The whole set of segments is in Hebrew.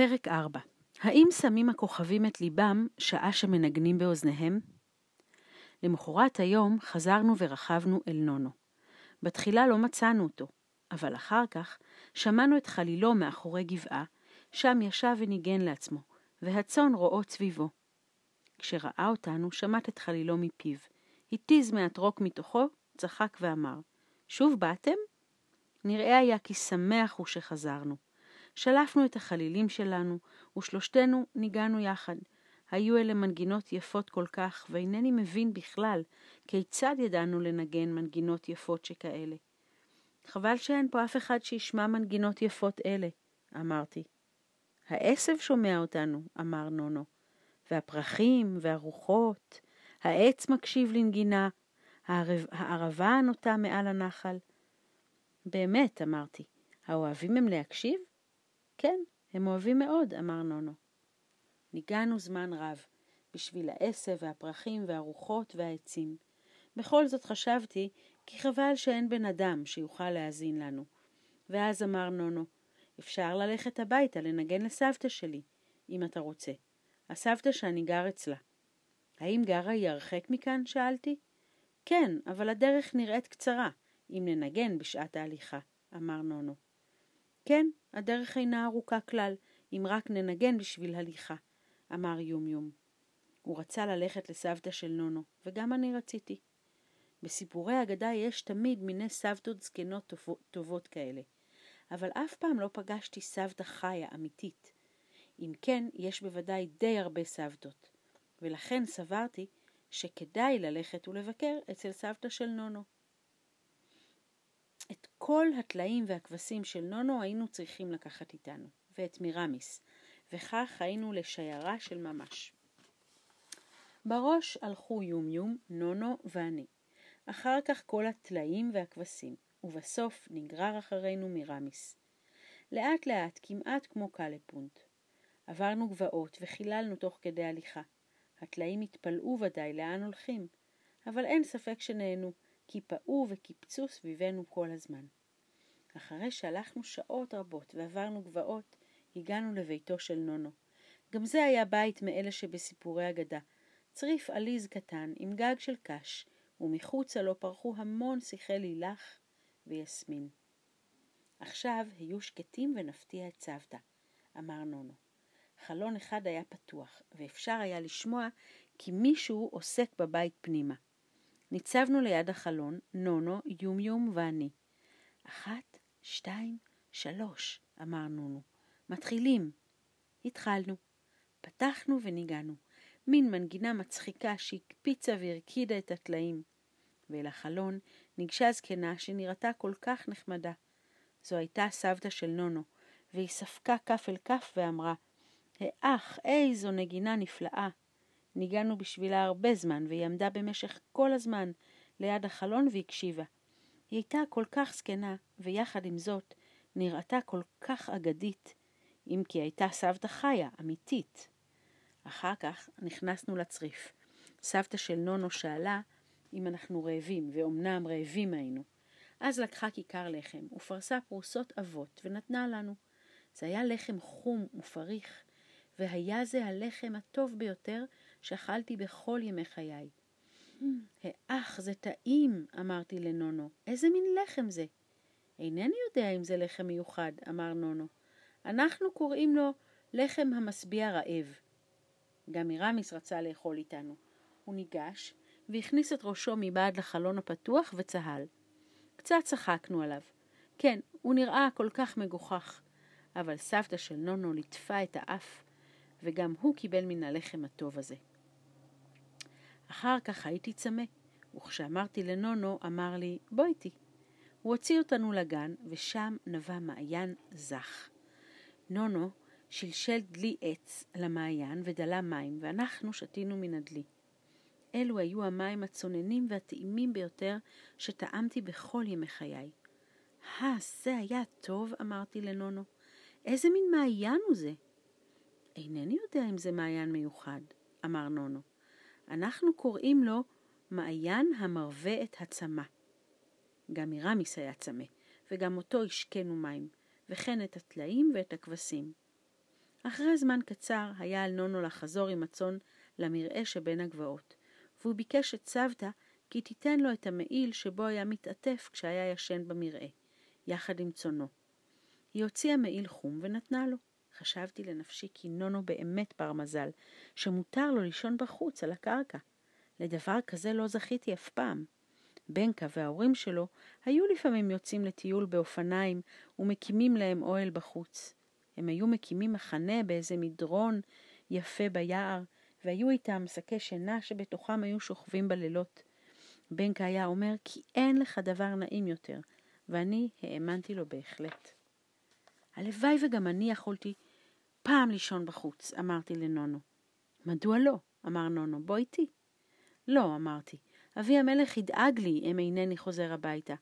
פרק 4 האם שמים הכוכבים את ליבם שעה שמנגנים באוזניהם? למחרת היום חזרנו ורכבנו אל נונו. בתחילה לא מצאנו אותו, אבל אחר כך שמענו את חלילו מאחורי גבעה, שם ישב וניגן לעצמו, והצאן רועות סביבו. כשראה אותנו, שמט את חלילו מפיו, התיז מעט רוק מתוכו, צחק ואמר, שוב באתם? נראה היה כי שמח הוא שחזרנו. שלפנו את החלילים שלנו, ושלושתנו ניגענו יחד. היו אלה מנגינות יפות כל כך, ואינני מבין בכלל כיצד ידענו לנגן מנגינות יפות שכאלה. חבל שאין פה אף אחד שישמע מנגינות יפות אלה, אמרתי. העשב שומע אותנו, אמר נונו, והפרחים והרוחות, העץ מקשיב לנגינה, הערבה הנוטה מעל הנחל. באמת, אמרתי, האוהבים הם להקשיב? כן, הם אוהבים מאוד, אמר נונו. ניגענו זמן רב, בשביל העשב והפרחים והרוחות והעצים. בכל זאת חשבתי כי חבל שאין בן אדם שיוכל להאזין לנו. ואז אמר נונו, אפשר ללכת הביתה לנגן לסבתא שלי, אם אתה רוצה. הסבתא שאני גר אצלה. האם גרה היא הרחק מכאן? שאלתי. כן, אבל הדרך נראית קצרה, אם ננגן בשעת ההליכה, אמר נונו. כן, הדרך אינה ארוכה כלל, אם רק ננגן בשביל הליכה, אמר יומיום. הוא רצה ללכת לסבתא של נונו, וגם אני רציתי. בסיפורי אגדה יש תמיד מיני סבתות זקנות טובות, כאלה, אבל אף פעם לא פגשתי סבתא חיה אמיתית. אם כן, יש בוודאי די הרבה סבתות, ולכן סברתי שכדאי ללכת ולבקר אצל סבתא של נונו. את כל הטלאים והכבשים של נונו היינו צריכים לקחת איתנו, ואת מירמיס, וכך היינו לשיירה של ממש. בראש הלכו יומיום, נונו ואני. אחר כך כל הטלאים והכבשים, ובסוף נגרר אחרינו מירמיס. לאט לאט, כמעט כמו קלפונט. עברנו גבעות וחיללנו תוך כדי הליכה. הטלאים התפלאו ודאי לאן הולכים, אבל אין ספק שנהנו, כי פעו וקיפצו סביבנו כל הזמן. אחרי שהלכנו שעות רבות ועברנו גבעות, הגענו לביתו של נונו. גם זה היה בית מאלה שבסיפורי אגדה. צריף עליז קטן עם גג של קש, ומחוצה לו פרחו המון שיחי לילך ויסמין. עכשיו היו שקטים ונפתיע את סבתא, אמר נונו. חלון אחד היה פתוח, ואפשר היה לשמוע כי מישהו עוסק בבית פנימה. ניצבנו ליד החלון, נונו, יומיום ואני. אחת, שתיים, שלוש, אמר נונו. מתחילים. התחלנו. פתחנו וניגענו. מין מנגינה מצחיקה שהקפיצה והרקידה את הטלאים. ואל החלון ניגשה זקנה שנראתה כל כך נחמדה. זו הייתה סבתא של נונו, והיא ספקה כף אל כף ואמרה, האח, איזו נגינה נפלאה. ניגענו בשבילה הרבה זמן, והיא עמדה במשך כל הזמן ליד החלון והקשיבה. היא הייתה כל כך זקנה, ויחד עם זאת נראתה כל כך אגדית, אם כי הייתה סבתא חיה, אמיתית. אחר כך נכנסנו לצריף. סבתא של נונו שאלה אם אנחנו רעבים, ואומנם רעבים היינו. אז לקחה כיכר לחם, ופרסה פרוסות עבות, ונתנה לנו. זה היה לחם חום ופריך, והיה זה הלחם הטוב ביותר שאכלתי בכל ימי חיי. האח, זה טעים, אמרתי לנונו. איזה מין לחם זה? אינני יודע אם זה לחם מיוחד, אמר נונו. אנחנו קוראים לו לחם המשביע רעב. גם מרמיס רצה לאכול איתנו. הוא ניגש והכניס את ראשו מבעד לחלון הפתוח וצהל. קצת צחקנו עליו. כן, הוא נראה כל כך מגוחך. אבל סבתא של נונו ליטפה את האף, וגם הוא קיבל מן הלחם הטוב הזה. אחר כך הייתי צמא, וכשאמרתי לנונו, אמר לי, בוא איתי. הוא הוציא אותנו לגן, ושם נבע מעיין זך. נונו שלשל דלי עץ למעיין ודלה מים, ואנחנו שתינו מן הדלי. אלו היו המים הצוננים והטעימים ביותר שטעמתי בכל ימי חיי. אה, זה היה טוב, אמרתי לנונו. איזה מין מעיין הוא זה? אינני יודע אם זה מעיין מיוחד, אמר נונו. אנחנו קוראים לו מעיין המרווה את הצמא. גם מרמיס היה צמא, וגם אותו השקנו מים, וכן את הטלאים ואת הכבשים. אחרי זמן קצר היה על נונו לחזור עם הצאן למרעה שבין הגבעות, והוא ביקש את סבתא כי תיתן לו את המעיל שבו היה מתעטף כשהיה ישן במרעה, יחד עם צאנו. היא הוציאה מעיל חום ונתנה לו. חשבתי לנפשי כי נונו באמת בר מזל, שמותר לו לישון בחוץ על הקרקע. לדבר כזה לא זכיתי אף פעם. בנקה וההורים שלו היו לפעמים יוצאים לטיול באופניים ומקימים להם אוהל בחוץ. הם היו מקימים מחנה באיזה מדרון יפה ביער, והיו איתם שקי שינה שבתוכם היו שוכבים בלילות. בנקה היה אומר כי אין לך דבר נעים יותר, ואני האמנתי לו בהחלט. הלוואי וגם אני יכולתי פעם לישון בחוץ, אמרתי לנונו. מדוע לא? אמר נונו, בוא איתי. לא, אמרתי, אבי המלך ידאג לי אם אינני חוזר הביתה.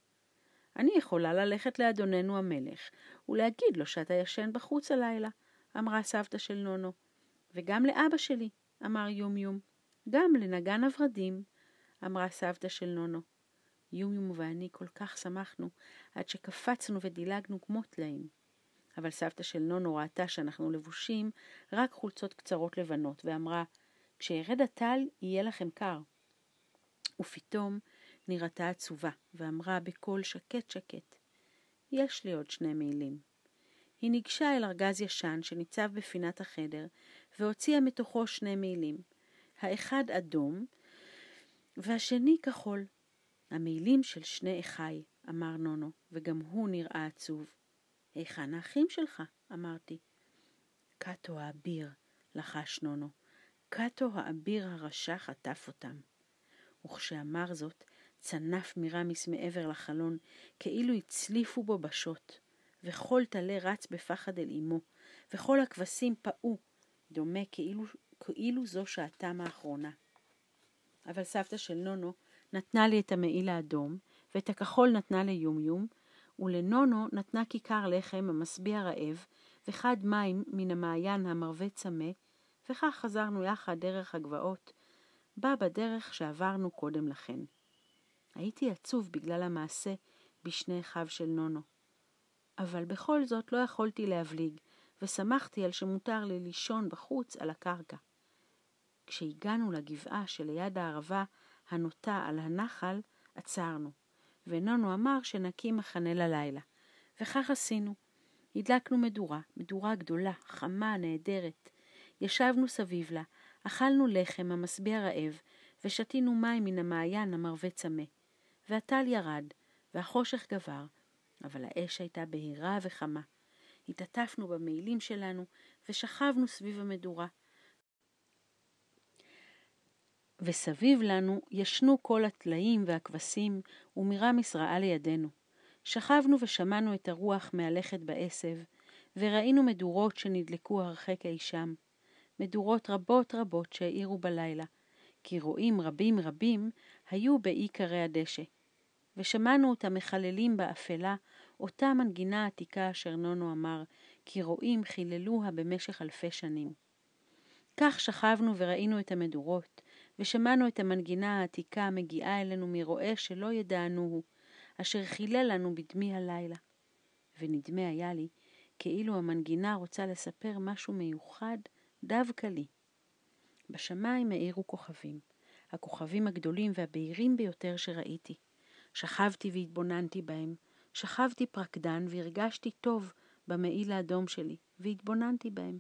אני יכולה ללכת לאדוננו המלך ולהגיד לו שאתה ישן בחוץ הלילה, אמרה סבתא של נונו. וגם לאבא שלי, אמר יום יום. גם לנגן הורדים, אמרה סבתא של נונו. יום יום ואני כל כך שמחנו, עד שקפצנו ודילגנו כמו טלאים. אבל סבתא של נונו ראתה שאנחנו לבושים רק חולצות קצרות לבנות, ואמרה, כשירד הטל יהיה לכם קר. ופתאום נראתה עצובה, ואמרה בקול שקט שקט, יש לי עוד שני מעילים. היא ניגשה אל ארגז ישן שניצב בפינת החדר, והוציאה מתוכו שני מעילים, האחד אדום, והשני כחול. המעילים של שני אחי, אמר נונו, וגם הוא נראה עצוב. היכן האחים שלך? אמרתי. קאטו האביר, לחש נונו. קאטו האביר הרשע חטף אותם. וכשאמר זאת, צנף מרמיס מעבר לחלון, כאילו הצליפו בו בשוט, וכל טלה רץ בפחד אל אמו, וכל הכבשים פעו, דומה כאילו, כאילו זו שעתם האחרונה. אבל סבתא של נונו נתנה לי את המעיל האדום, ואת הכחול נתנה ליומיום, ולנונו נתנה כיכר לחם המשביע רעב, וחד מים מן המעיין המרווה צמא, וכך חזרנו יחד דרך הגבעות, בה בדרך שעברנו קודם לכן. הייתי עצוב בגלל המעשה בשני אחיו של נונו. אבל בכל זאת לא יכולתי להבליג, ושמחתי על שמותר לי לישון בחוץ על הקרקע. כשהגענו לגבעה שליד הערבה הנוטה על הנחל, עצרנו. ונונו אמר שנקים מחנה ללילה. וכך עשינו. הדלקנו מדורה, מדורה גדולה, חמה, נהדרת. ישבנו סביב לה, אכלנו לחם המשביע רעב, ושתינו מים מן המעיין המרווה צמא. והטל ירד, והחושך גבר, אבל האש הייתה בהירה וחמה. התעטפנו במעילים שלנו, ושכבנו סביב המדורה. וסביב לנו ישנו כל הטלאים והכבשים, ומרמיס ראה לידינו. שכבנו ושמענו את הרוח מהלכת בעשב, וראינו מדורות שנדלקו הרחק אי שם. מדורות רבות רבות שהאירו בלילה, כי רועים רבים רבים היו באי קרי הדשא. ושמענו אותם מחללים באפלה, אותה מנגינה עתיקה אשר נונו אמר, כי רועים חיללוה במשך אלפי שנים. כך שכבנו וראינו את המדורות, ושמענו את המנגינה העתיקה המגיעה אלינו מרועה שלא ידענוהו, אשר חילל לנו בדמי הלילה. ונדמה היה לי כאילו המנגינה רוצה לספר משהו מיוחד דווקא לי. בשמיים האירו כוכבים, הכוכבים הגדולים והבהירים ביותר שראיתי. שכבתי והתבוננתי בהם, שכבתי פרקדן והרגשתי טוב במעיל האדום שלי, והתבוננתי בהם.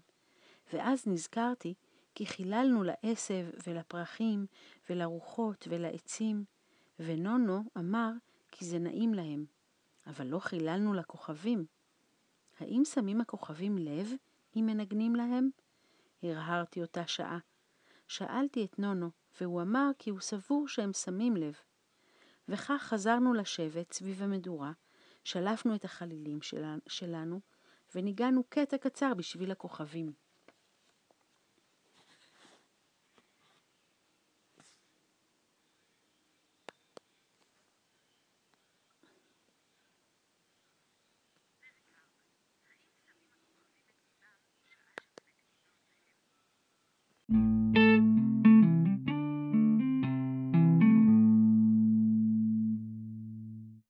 ואז נזכרתי כי חיללנו לעשב ולפרחים ולרוחות ולעצים, ונונו אמר כי זה נעים להם, אבל לא חיללנו לכוכבים. האם שמים הכוכבים לב אם מנגנים להם? הרהרתי אותה שעה. שאלתי את נונו, והוא אמר כי הוא סבור שהם שמים לב. וכך חזרנו לשבת סביב המדורה, שלפנו את החלילים שלנו, וניגענו קטע קצר בשביל הכוכבים.